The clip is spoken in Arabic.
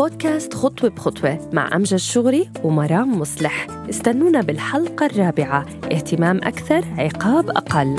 بودكاست خطوة بخطوة مع أمجد شغري ومرام مصلح. استنونا بالحلقة الرابعة. اهتمام أكثر عقاب أقل.